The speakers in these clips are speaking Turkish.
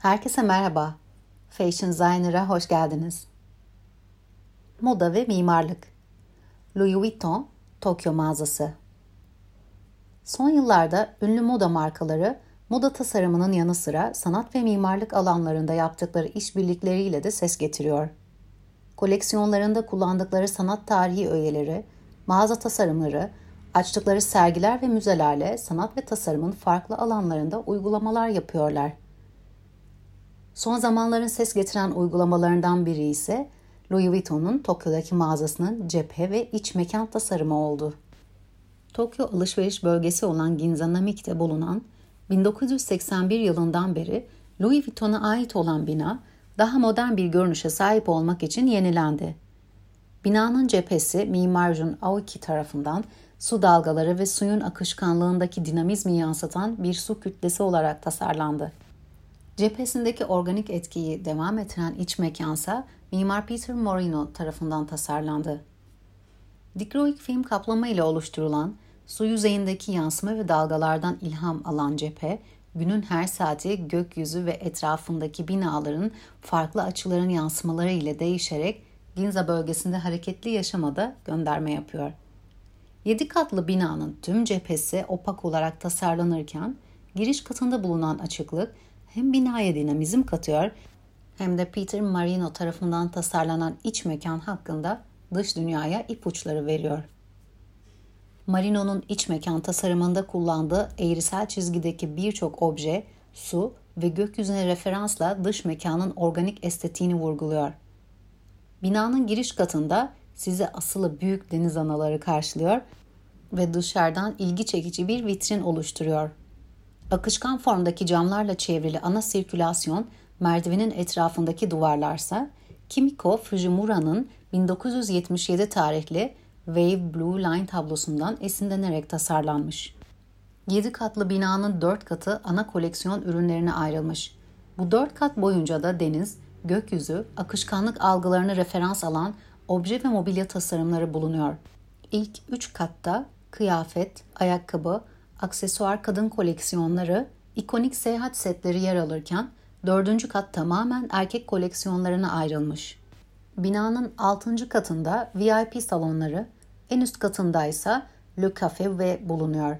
Herkese merhaba. Fashion Designer'a hoş geldiniz. Moda ve mimarlık. Louis Vuitton, Tokyo mağazası. Son yıllarda ünlü moda markaları moda tasarımının yanı sıra sanat ve mimarlık alanlarında yaptıkları işbirlikleriyle de ses getiriyor. Koleksiyonlarında kullandıkları sanat tarihi öğeleri, mağaza tasarımları, açtıkları sergiler ve müzelerle sanat ve tasarımın farklı alanlarında uygulamalar yapıyorlar. Son zamanların ses getiren uygulamalarından biri ise Louis Vuitton'un Tokyo'daki mağazasının cephe ve iç mekan tasarımı oldu. Tokyo alışveriş bölgesi olan Ginza Namik'te bulunan 1981 yılından beri Louis Vuitton'a ait olan bina daha modern bir görünüşe sahip olmak için yenilendi. Binanın cephesi Mimar Jun Aoki tarafından su dalgaları ve suyun akışkanlığındaki dinamizmi yansıtan bir su kütlesi olarak tasarlandı. Cephesindeki organik etkiyi devam ettiren iç mekansa Mimar Peter Morino tarafından tasarlandı. Dikroik film kaplama ile oluşturulan su yüzeyindeki yansıma ve dalgalardan ilham alan cephe, günün her saati gökyüzü ve etrafındaki binaların farklı açıların yansımaları ile değişerek Ginza bölgesinde hareketli yaşamada gönderme yapıyor. Yedi katlı binanın tüm cephesi opak olarak tasarlanırken giriş katında bulunan açıklık hem binaya dinamizm katıyor hem de Peter Marino tarafından tasarlanan iç mekan hakkında dış dünyaya ipuçları veriyor. Marino'nun iç mekan tasarımında kullandığı eğrisel çizgideki birçok obje, su ve gökyüzüne referansla dış mekanın organik estetiğini vurguluyor. Binanın giriş katında sizi asılı büyük deniz anaları karşılıyor ve dışarıdan ilgi çekici bir vitrin oluşturuyor. Akışkan formdaki camlarla çevrili ana sirkülasyon merdivenin etrafındaki duvarlarsa Kimiko Fujimura'nın 1977 tarihli Wave Blue Line tablosundan esinlenerek tasarlanmış. 7 katlı binanın 4 katı ana koleksiyon ürünlerine ayrılmış. Bu 4 kat boyunca da deniz, gökyüzü, akışkanlık algılarını referans alan obje ve mobilya tasarımları bulunuyor. İlk 3 katta kıyafet, ayakkabı, aksesuar kadın koleksiyonları, ikonik seyahat setleri yer alırken dördüncü kat tamamen erkek koleksiyonlarına ayrılmış. Binanın altıncı katında VIP salonları, en üst katında ise Le Cafe ve bulunuyor.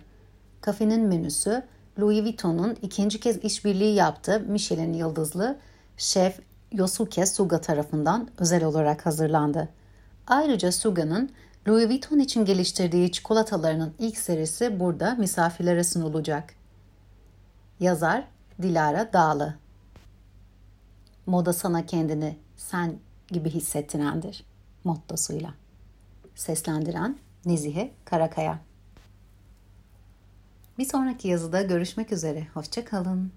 Kafenin menüsü Louis Vuitton'un ikinci kez işbirliği yaptığı Michelin yıldızlı şef Yosuke Suga tarafından özel olarak hazırlandı. Ayrıca Suga'nın Louis Vuitton için geliştirdiği çikolatalarının ilk serisi burada misafirlere sunulacak. Yazar Dilara Dağlı Moda sana kendini sen gibi hissettirendir mottosuyla. Seslendiren Nezihe Karakaya Bir sonraki yazıda görüşmek üzere. Hoşçakalın.